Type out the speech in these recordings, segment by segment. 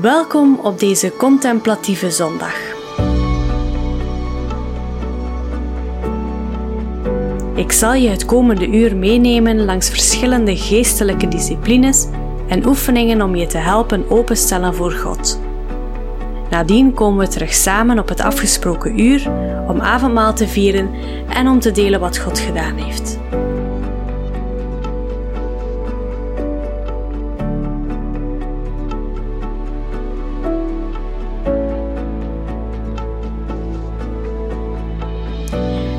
Welkom op deze contemplatieve zondag. Ik zal je het komende uur meenemen langs verschillende geestelijke disciplines en oefeningen om je te helpen openstellen voor God. Nadien komen we terug samen op het afgesproken uur om avondmaal te vieren en om te delen wat God gedaan heeft.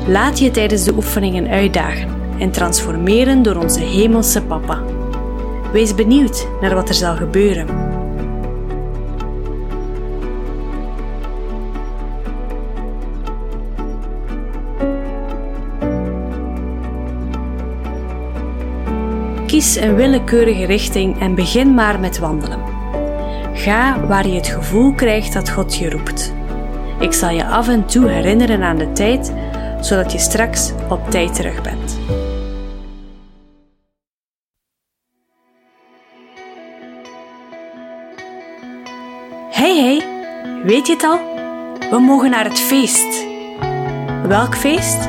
Laat je tijdens de oefeningen uitdagen en transformeren door onze Hemelse Papa. Wees benieuwd naar wat er zal gebeuren. Kies een willekeurige richting en begin maar met wandelen. Ga waar je het gevoel krijgt dat God je roept. Ik zal je af en toe herinneren aan de tijd zodat je straks op tijd terug bent. Hey hey, weet je het al? We mogen naar het feest. Welk feest?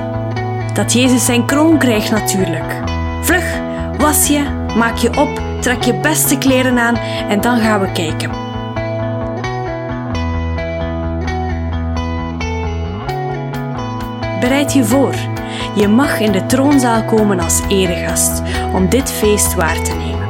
Dat Jezus zijn kroon krijgt natuurlijk. Vlug, was je, maak je op, trek je beste kleren aan en dan gaan we kijken. Bereid je voor. Je mag in de troonzaal komen als eregast om dit feest waar te nemen.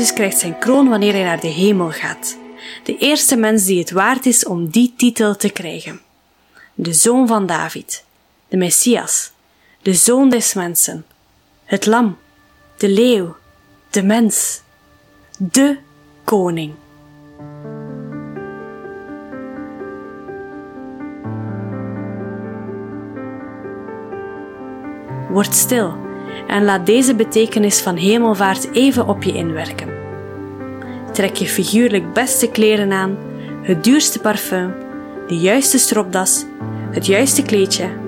Jezus krijgt zijn kroon wanneer hij naar de hemel gaat. De eerste mens die het waard is om die titel te krijgen. De zoon van David, de Messias, de zoon des mensen, het lam, de leeuw, de mens, de koning. Word stil en laat deze betekenis van hemelvaart even op je inwerken. Trek je figuurlijk beste kleren aan, het duurste parfum, de juiste stropdas, het juiste kleedje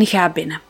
en ga binnen.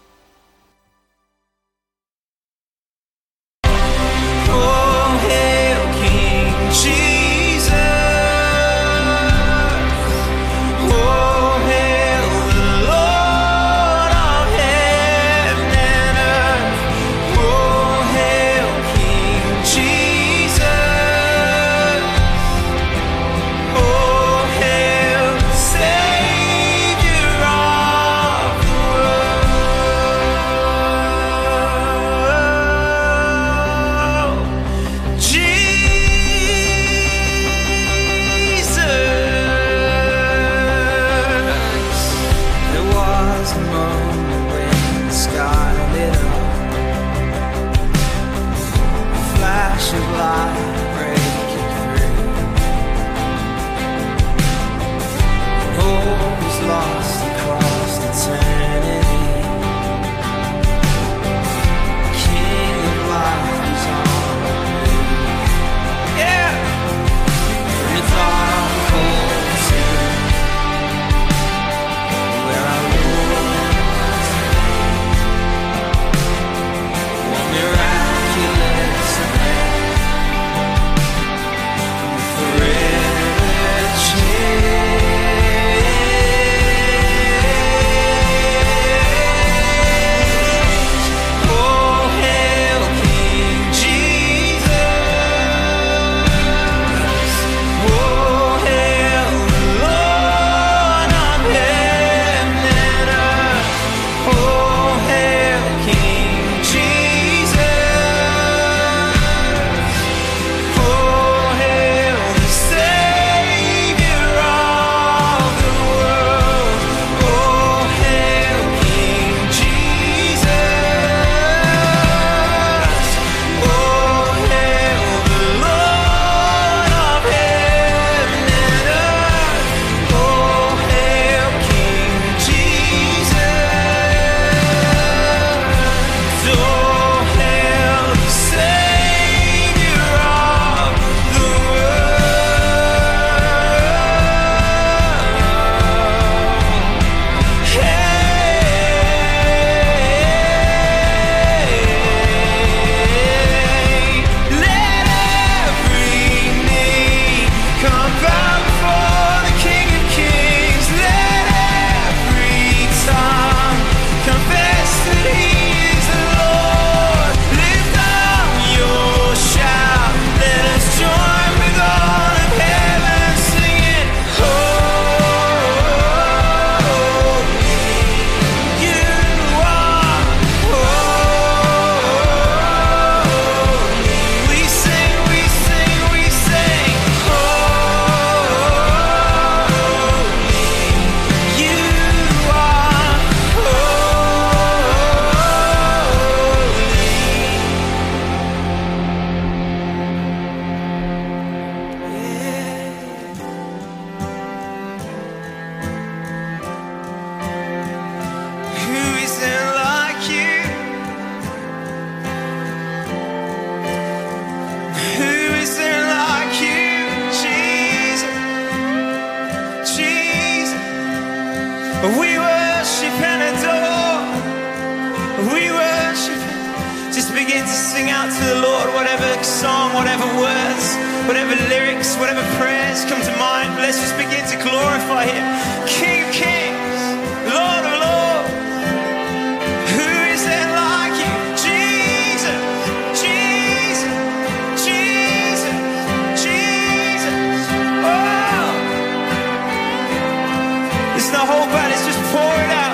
It's the whole body's just pouring out.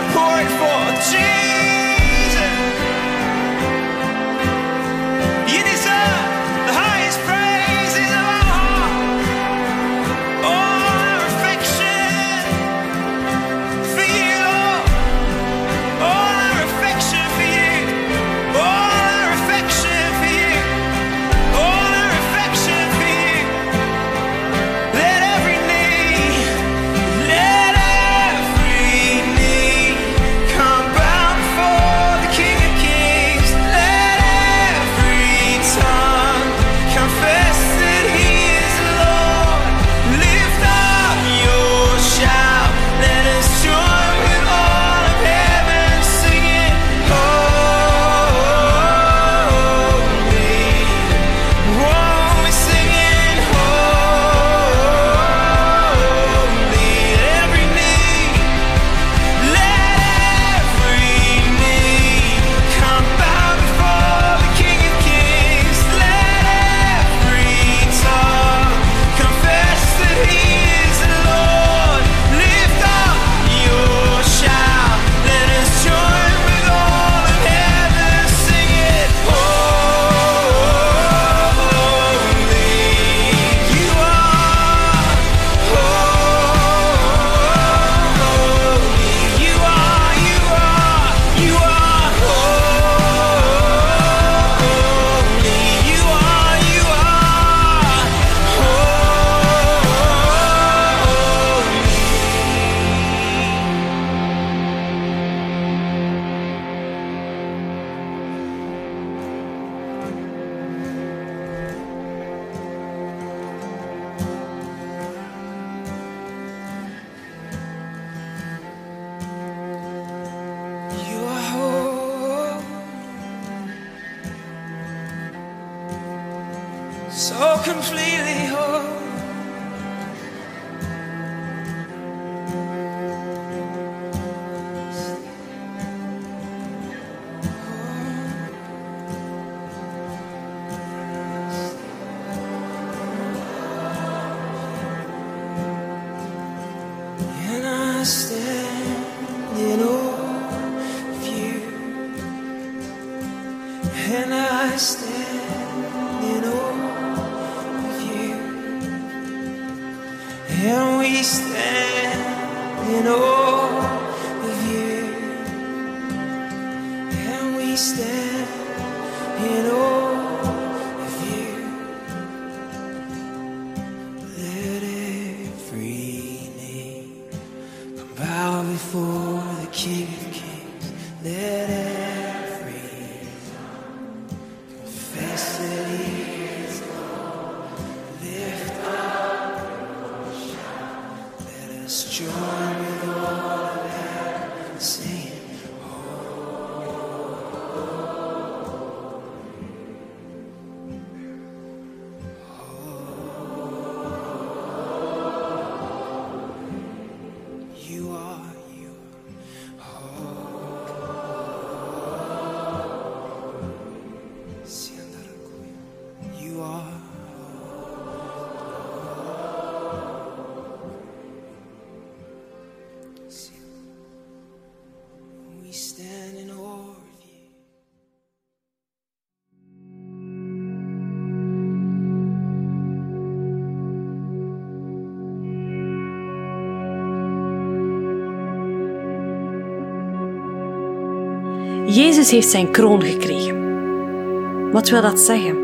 Jezus heeft zijn kroon gekregen. Wat wil dat zeggen?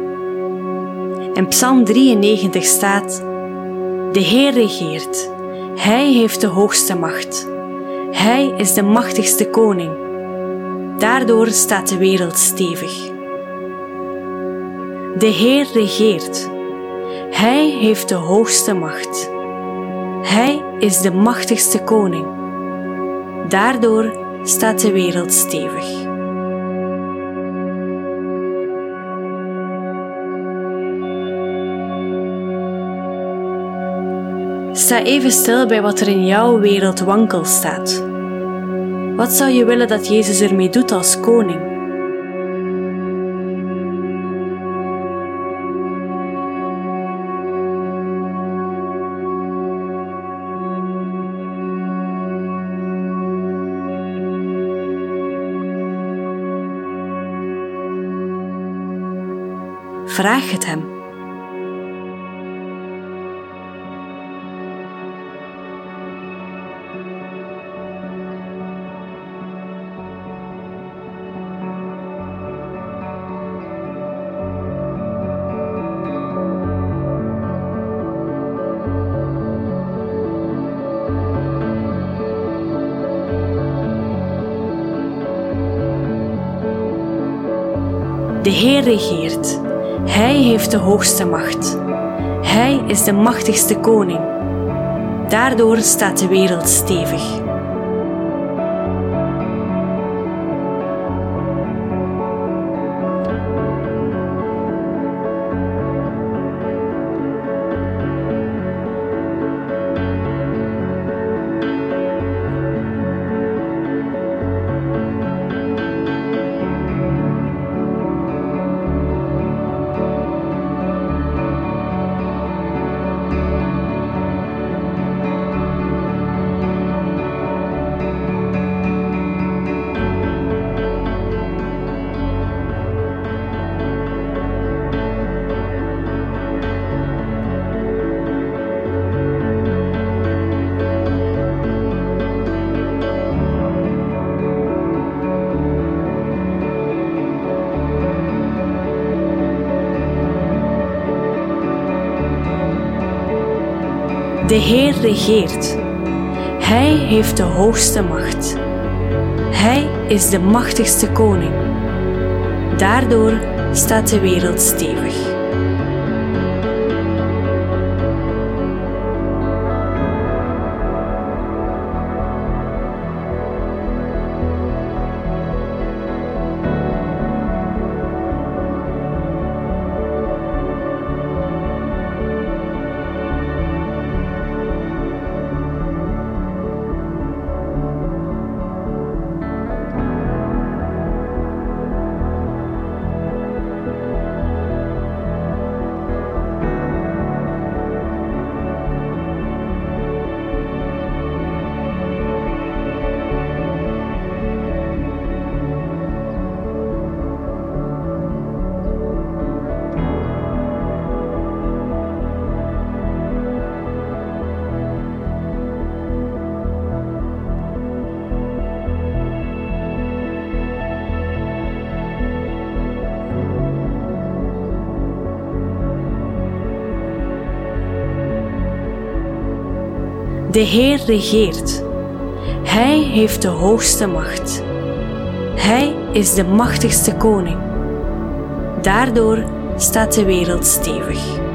In Psalm 93 staat: De Heer regeert. Hij heeft de hoogste macht. Hij is de machtigste koning. Daardoor staat de wereld stevig. De Heer regeert. Hij heeft de hoogste macht. Hij is de machtigste koning. Daardoor staat de wereld stevig. Sta even stil bij wat er in jouw wereld wankel staat. Wat zou je willen dat Jezus ermee doet als koning? Vraag het hem. De Heer regeert. Hij heeft de hoogste macht. Hij is de machtigste koning. Daardoor staat de wereld stevig. Hij heeft de hoogste macht. Hij is de machtigste koning. Daardoor staat de wereld stevig. De Heer regeert. Hij heeft de hoogste macht. Hij is de machtigste koning. Daardoor staat de wereld stevig.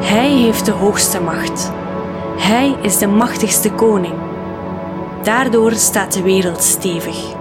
Hij heeft de hoogste macht. Hij is de machtigste koning. Daardoor staat de wereld stevig.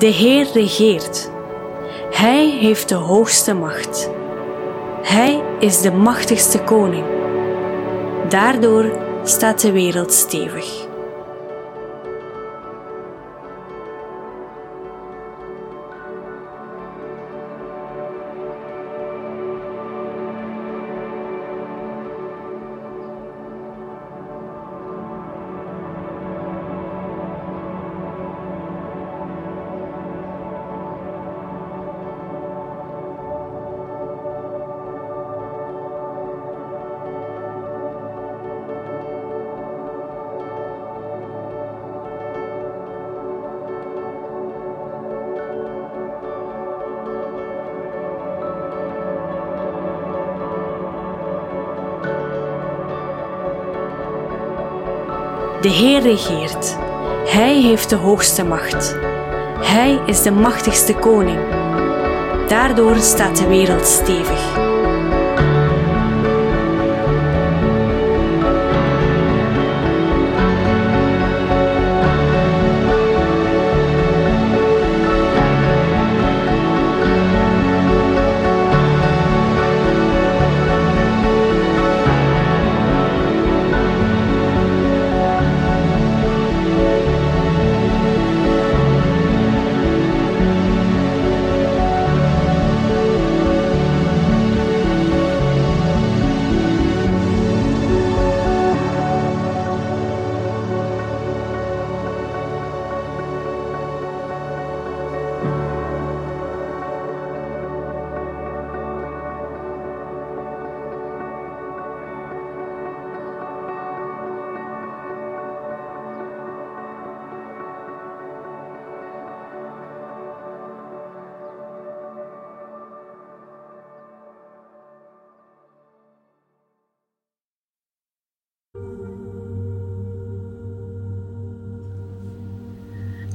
De Heer regeert. Hij heeft de hoogste macht. Hij is de machtigste koning. Daardoor staat de wereld stevig. De Heer regeert. Hij heeft de hoogste macht. Hij is de machtigste koning. Daardoor staat de wereld stevig.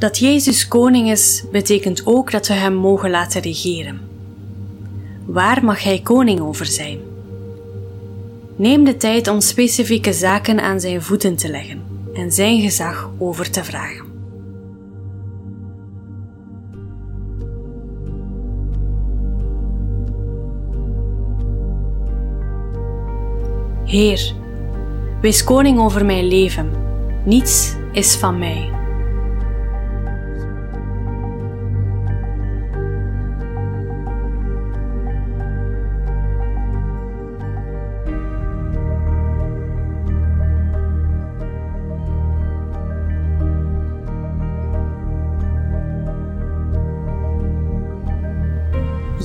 Dat Jezus koning is, betekent ook dat we Hem mogen laten regeren. Waar mag Hij koning over zijn? Neem de tijd om specifieke zaken aan Zijn voeten te leggen en Zijn gezag over te vragen. Heer, wees koning over mijn leven. Niets is van mij.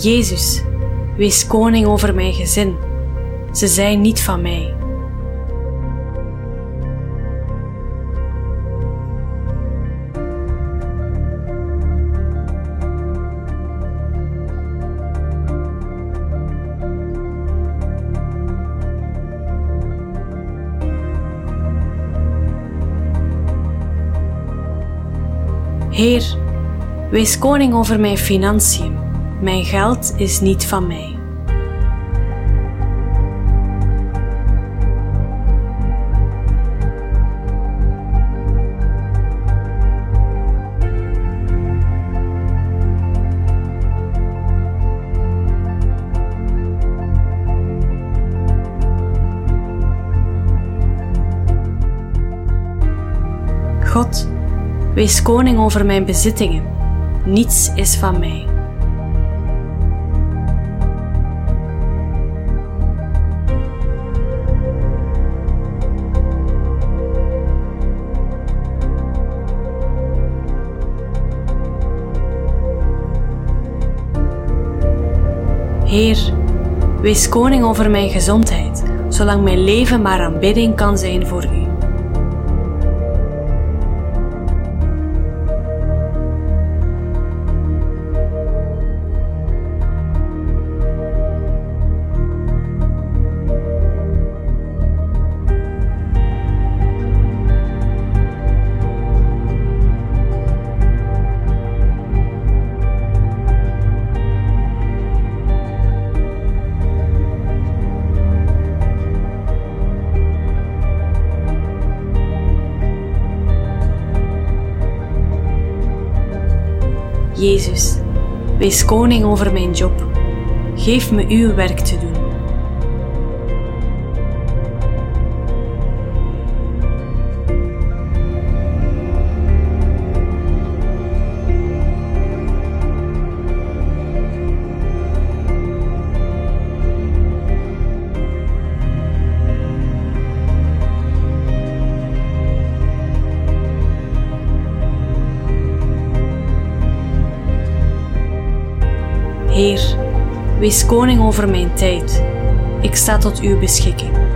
Jezus, wees koning over mijn gezin. Ze zijn niet van mij. Heer, wees koning over mijn financiën. Mijn geld is niet van mij. God, wees koning over mijn bezittingen. Niets is van mij. Heer, wees koning over mijn gezondheid, zolang mijn leven maar aanbidding kan zijn voor U. Jezus, wees koning over mijn job. Geef me uw werk te doen. Wees koning over mijn tijd. Ik sta tot uw beschikking.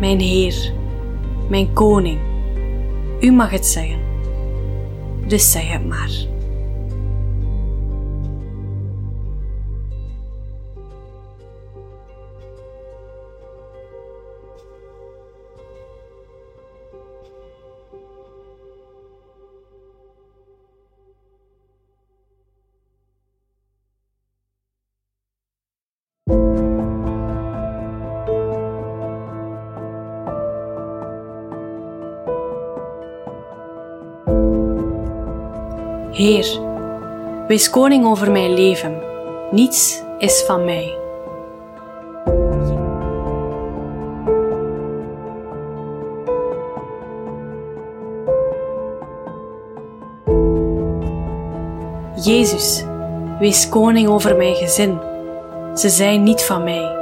Mijn Heer, mijn Koning, U mag het zeggen. Dus zeg het maar. Heer, wees koning over mijn leven. Niets is van mij. Jezus, wees koning over mijn gezin. Ze zijn niet van mij.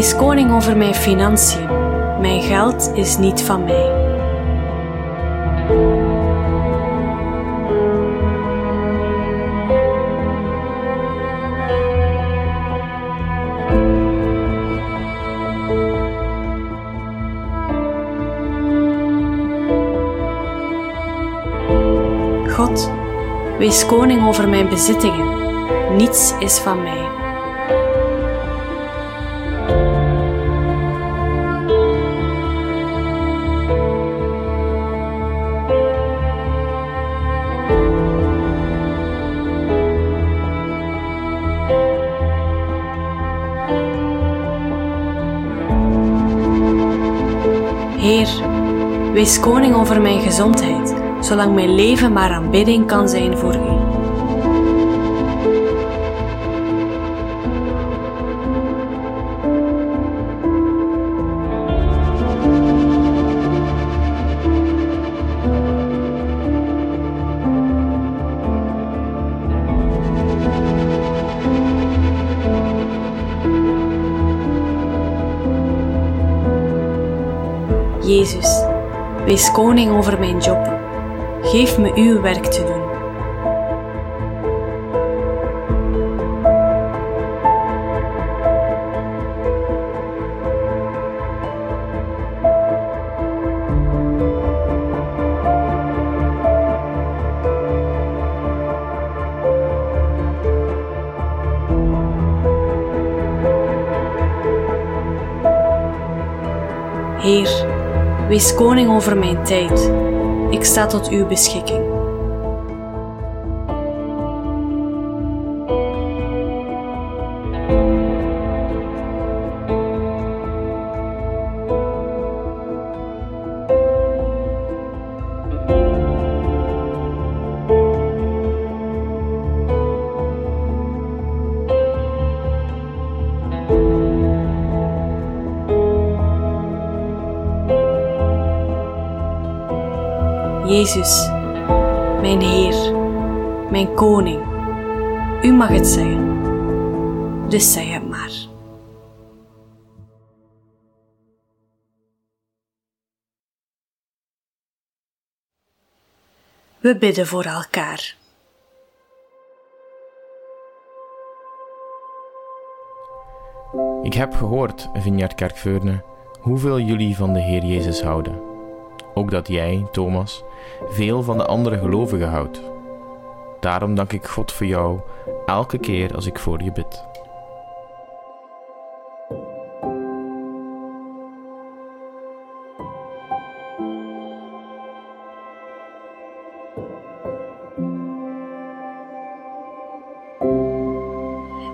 Wees koning over mijn financiën. Mijn geld is niet van mij. God, wees koning over mijn bezittingen. Niets is van mij. Wees koning over mijn gezondheid, zolang mijn leven maar aanbidding kan zijn voor U. wees koning over mijn job. Geef me uw werk te doen. Wees koning over mijn tijd. Ik sta tot uw beschikking. Jezus, mijn Heer, mijn Koning. U mag het zeggen, dus zeg het maar. We bidden voor elkaar. Ik heb gehoord, Vineyard Kerkveurne, hoeveel jullie van de Heer Jezus houden. Ook dat jij, Thomas, veel van de andere gelovigen houdt. Daarom dank ik God voor jou elke keer als ik voor je bid.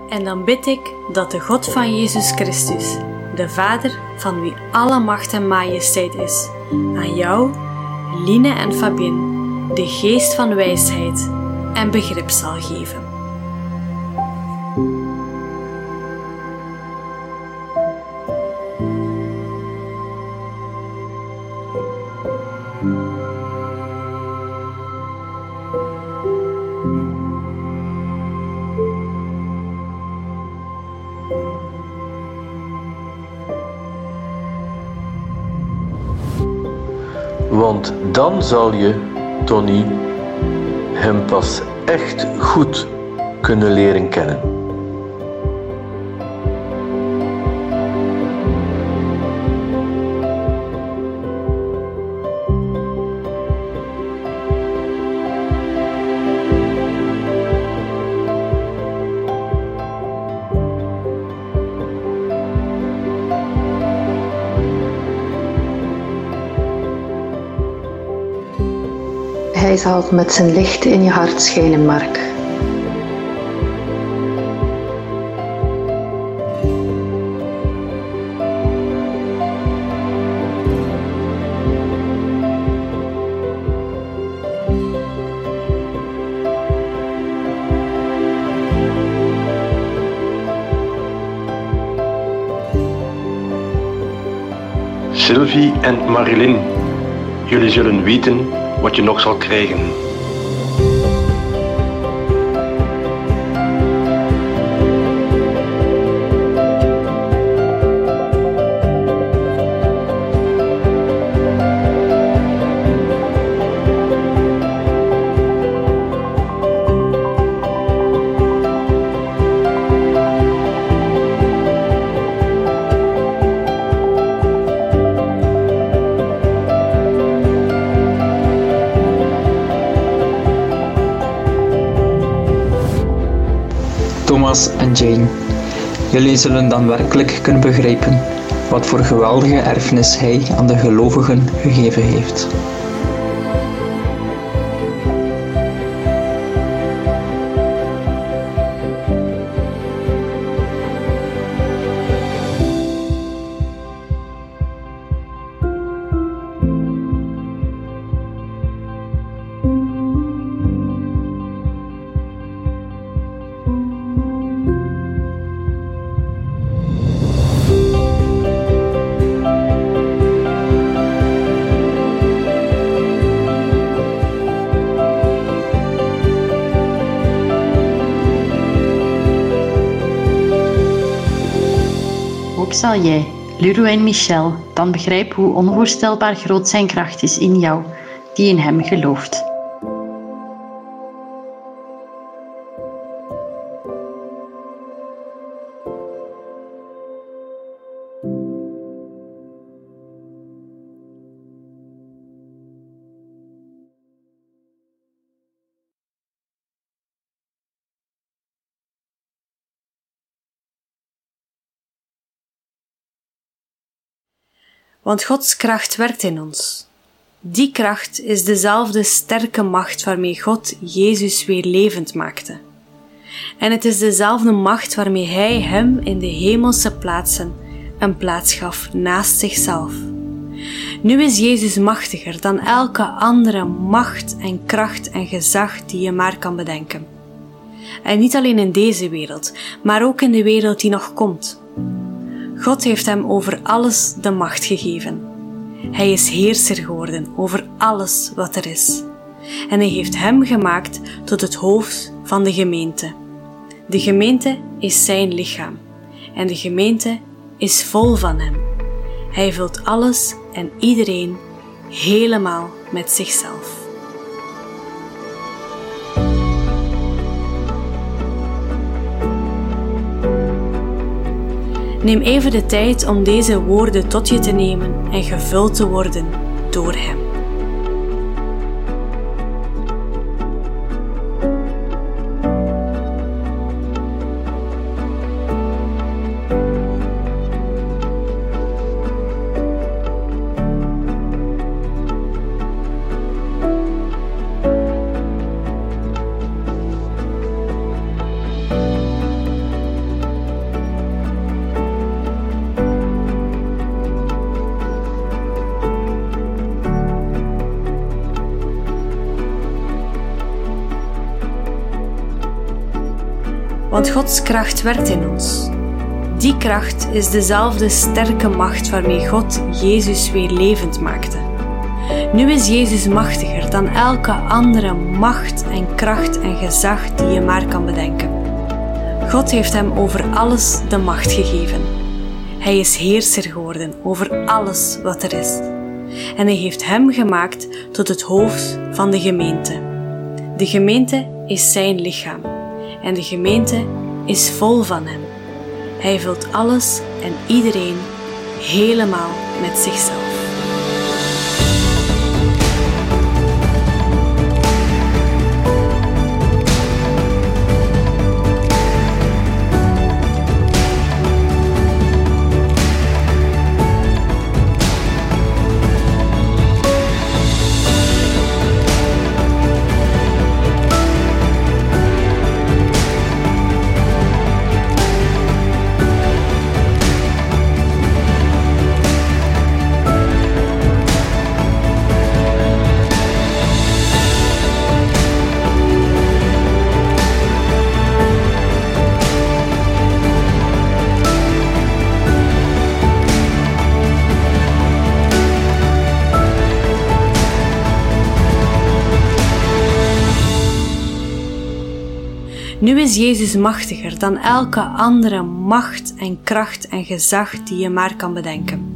En dan bid ik dat de God van Jezus Christus, de Vader van wie alle macht en majesteit is, aan jou, Line en Fabien, de geest van wijsheid en begrip zal geven. Dan zal je, Tony, hem pas echt goed kunnen leren kennen. Hij zal met zijn licht in je hart schijnen, Mark. Sylvie en Marilyn, jullie zullen weten wat je nog zal krijgen. Thomas en Jane. Jullie zullen dan werkelijk kunnen begrijpen wat voor geweldige erfenis hij aan de gelovigen gegeven heeft. Zal jij, Luro en Michel, dan begrijpen hoe onvoorstelbaar groot zijn kracht is in jou, die in hem gelooft. Want Gods kracht werkt in ons. Die kracht is dezelfde sterke macht waarmee God Jezus weer levend maakte. En het is dezelfde macht waarmee Hij hem in de hemelse plaatsen een plaats gaf naast zichzelf. Nu is Jezus machtiger dan elke andere macht en kracht en gezag die je maar kan bedenken. En niet alleen in deze wereld, maar ook in de wereld die nog komt. God heeft hem over alles de macht gegeven. Hij is heerser geworden over alles wat er is. En hij heeft hem gemaakt tot het hoofd van de gemeente. De gemeente is zijn lichaam. En de gemeente is vol van hem. Hij vult alles en iedereen helemaal met zichzelf. Neem even de tijd om deze woorden tot je te nemen en gevuld te worden door Hem. Gods kracht werkt in ons. Die kracht is dezelfde sterke macht waarmee God Jezus weer levend maakte. Nu is Jezus machtiger dan elke andere macht en kracht en gezag die je maar kan bedenken. God heeft hem over alles de macht gegeven. Hij is heerser geworden over alles wat er is. En hij heeft hem gemaakt tot het hoofd van de gemeente. De gemeente is zijn lichaam en de gemeente is vol van hem. Hij vult alles en iedereen helemaal met zichzelf. Is Jezus machtiger dan elke andere macht en kracht en gezag die je maar kan bedenken.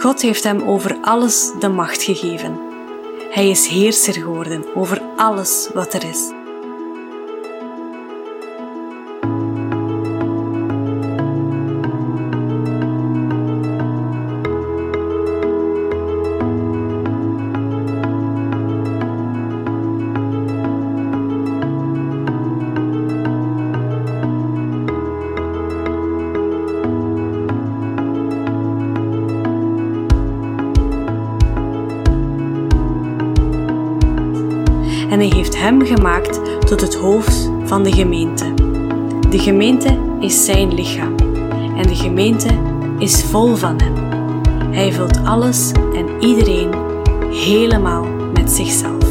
God heeft hem over alles de macht gegeven. Hij is heerser geworden over alles wat er is. Tot het hoofd van de gemeente. De gemeente is zijn lichaam en de gemeente is vol van hem. Hij vult alles en iedereen helemaal met zichzelf.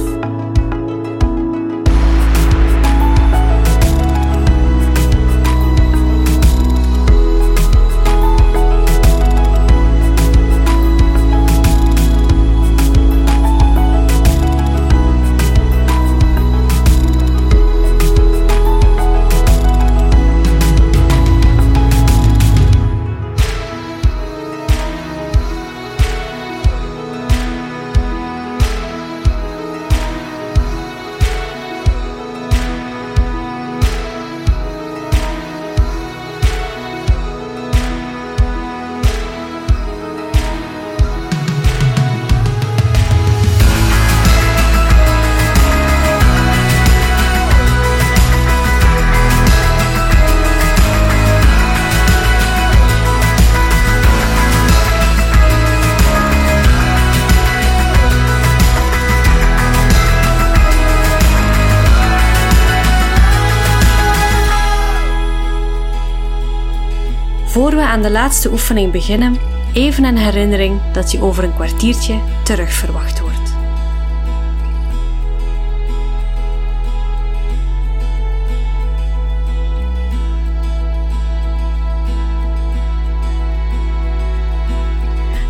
voor we aan de laatste oefening beginnen, even een herinnering dat je over een kwartiertje terug verwacht wordt.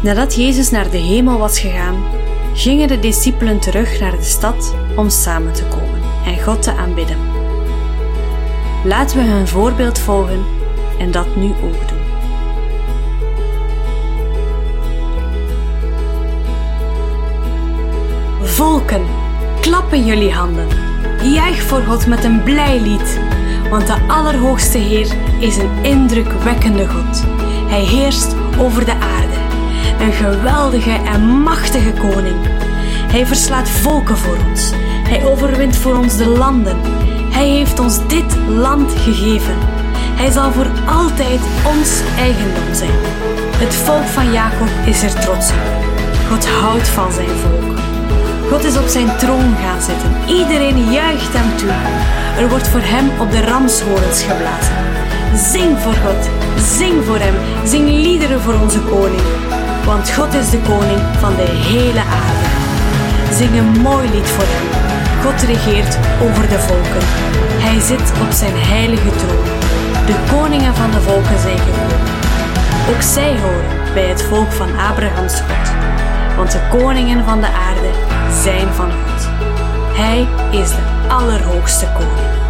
Nadat Jezus naar de hemel was gegaan, gingen de discipelen terug naar de stad om samen te komen en God te aanbidden. Laten we hun voorbeeld volgen en dat nu ook Volken, klappen jullie handen. Juich voor God met een blij lied, want de Allerhoogste Heer is een indrukwekkende God. Hij heerst over de aarde, een geweldige en machtige koning. Hij verslaat volken voor ons. Hij overwint voor ons de landen. Hij heeft ons dit land gegeven. Hij zal voor altijd ons eigendom zijn. Het volk van Jacob is er trots op. God houdt van zijn volk. God is op zijn troon gaan zitten. Iedereen juicht hem toe. Er wordt voor hem op de ramshorens geblazen. Zing voor God, zing voor hem, zing liederen voor onze koning. Want God is de koning van de hele aarde. Zing een mooi lied voor hem. God regeert over de volken. Hij zit op zijn heilige troon. De koningen van de volken zijn gekomen. Ook zij horen bij het volk van Abrahams God. Want de koningen van de aarde zijn van God. Hij is de Allerhoogste Koning.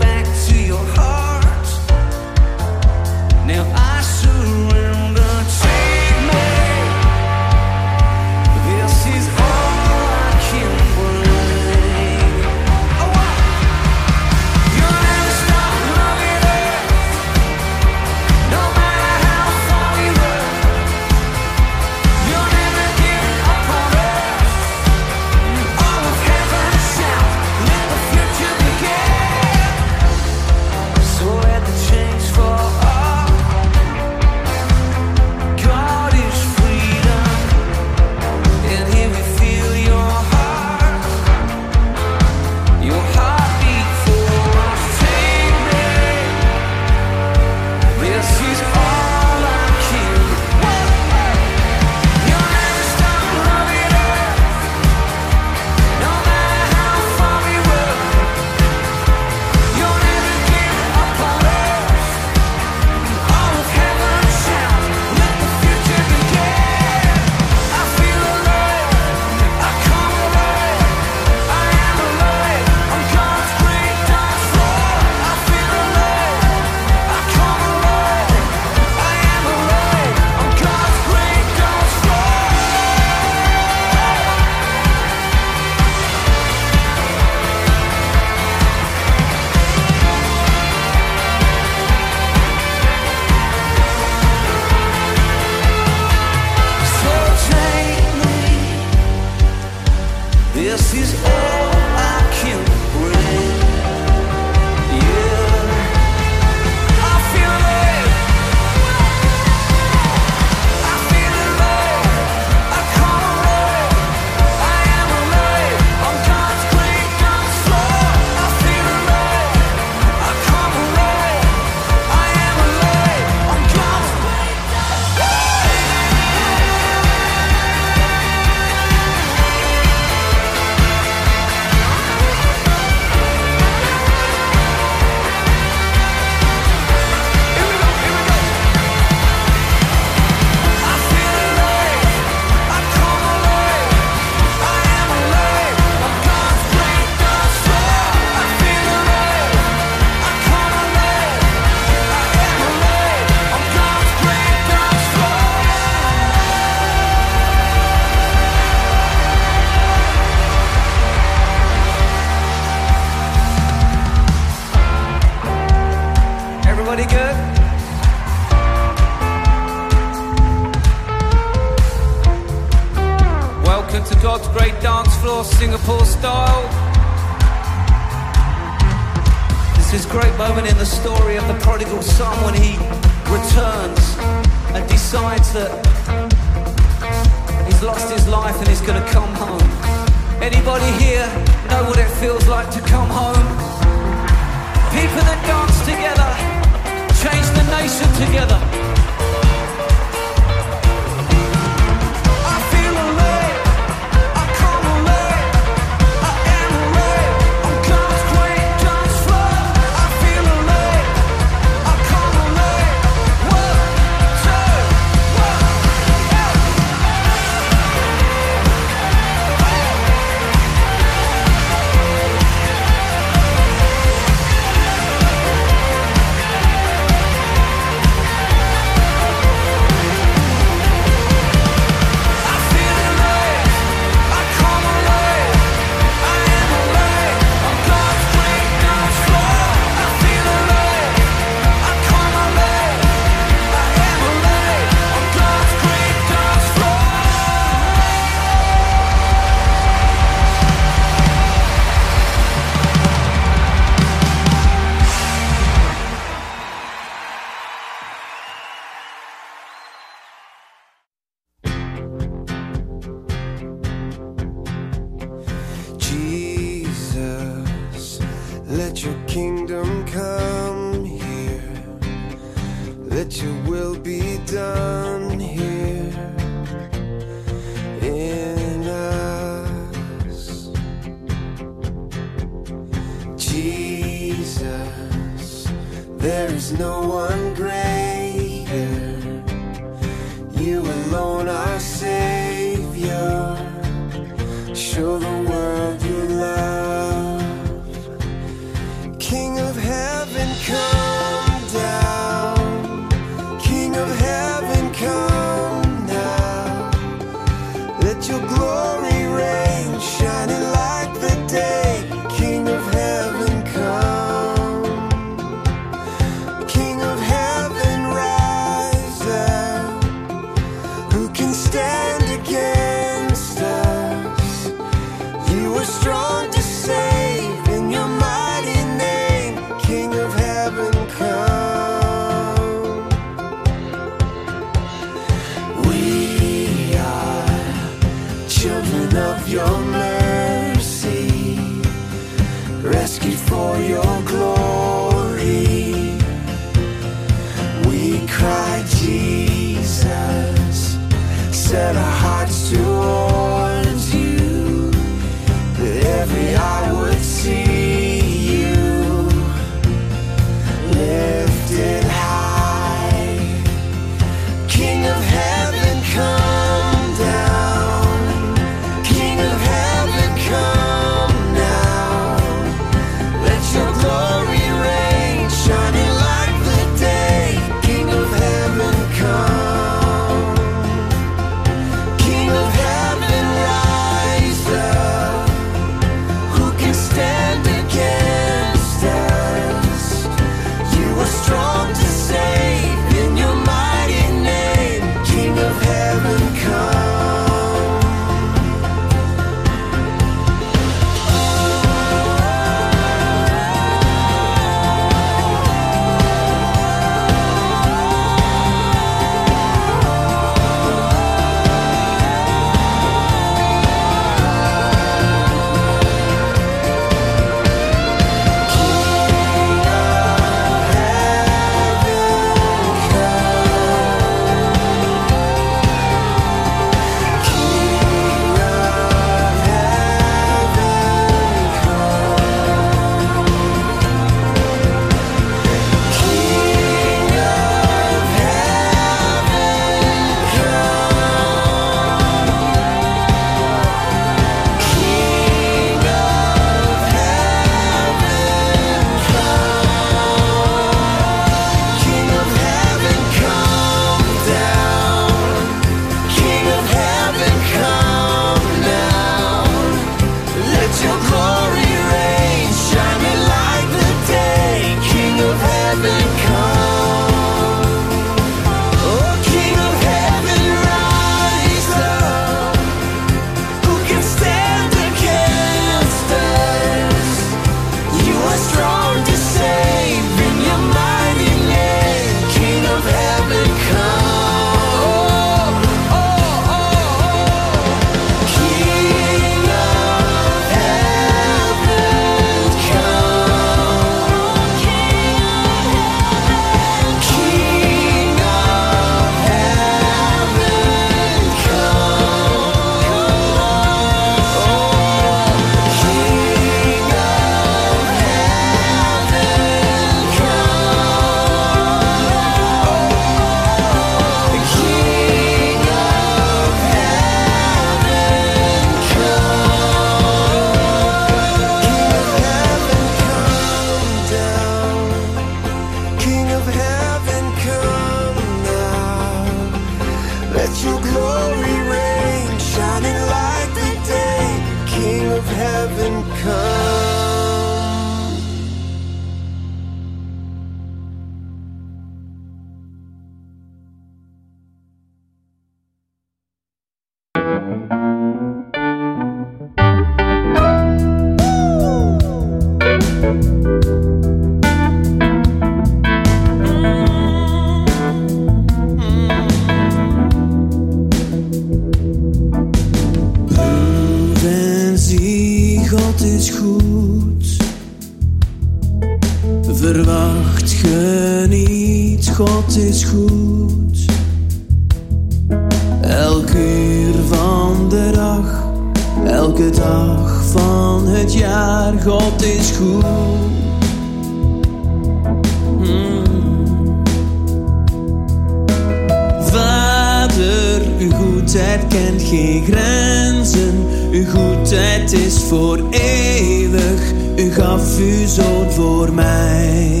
Geen grenzen. Uw goedheid is voor eeuwig. U gaf uw zoon voor mij.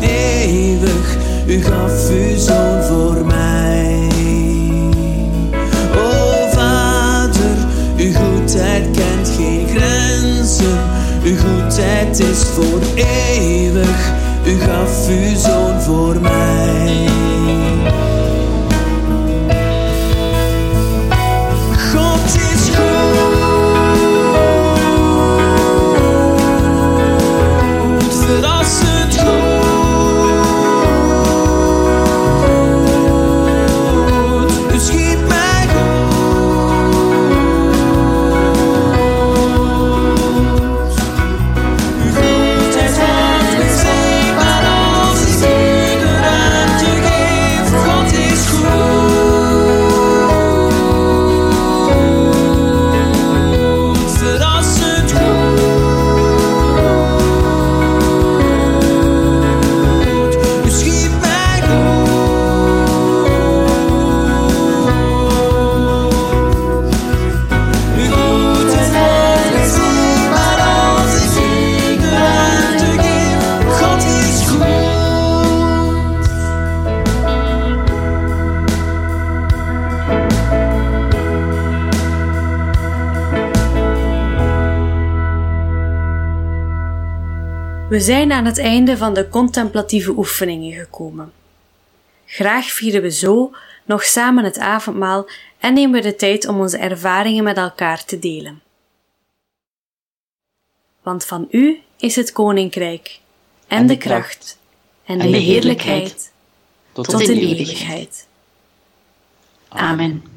Voor. U gaf uw zoon voor mij. O Vader, uw goedheid kent geen grenzen. Uw goedheid is voor eeuwig. U gaf uw zoon voor mij. We zijn aan het einde van de contemplatieve oefeningen gekomen. Graag vieren we zo nog samen het avondmaal en nemen we de tijd om onze ervaringen met elkaar te delen. Want van U is het koninkrijk en, de kracht en de, en de heerlijkheid tot tot in eeuwigheid. Amen.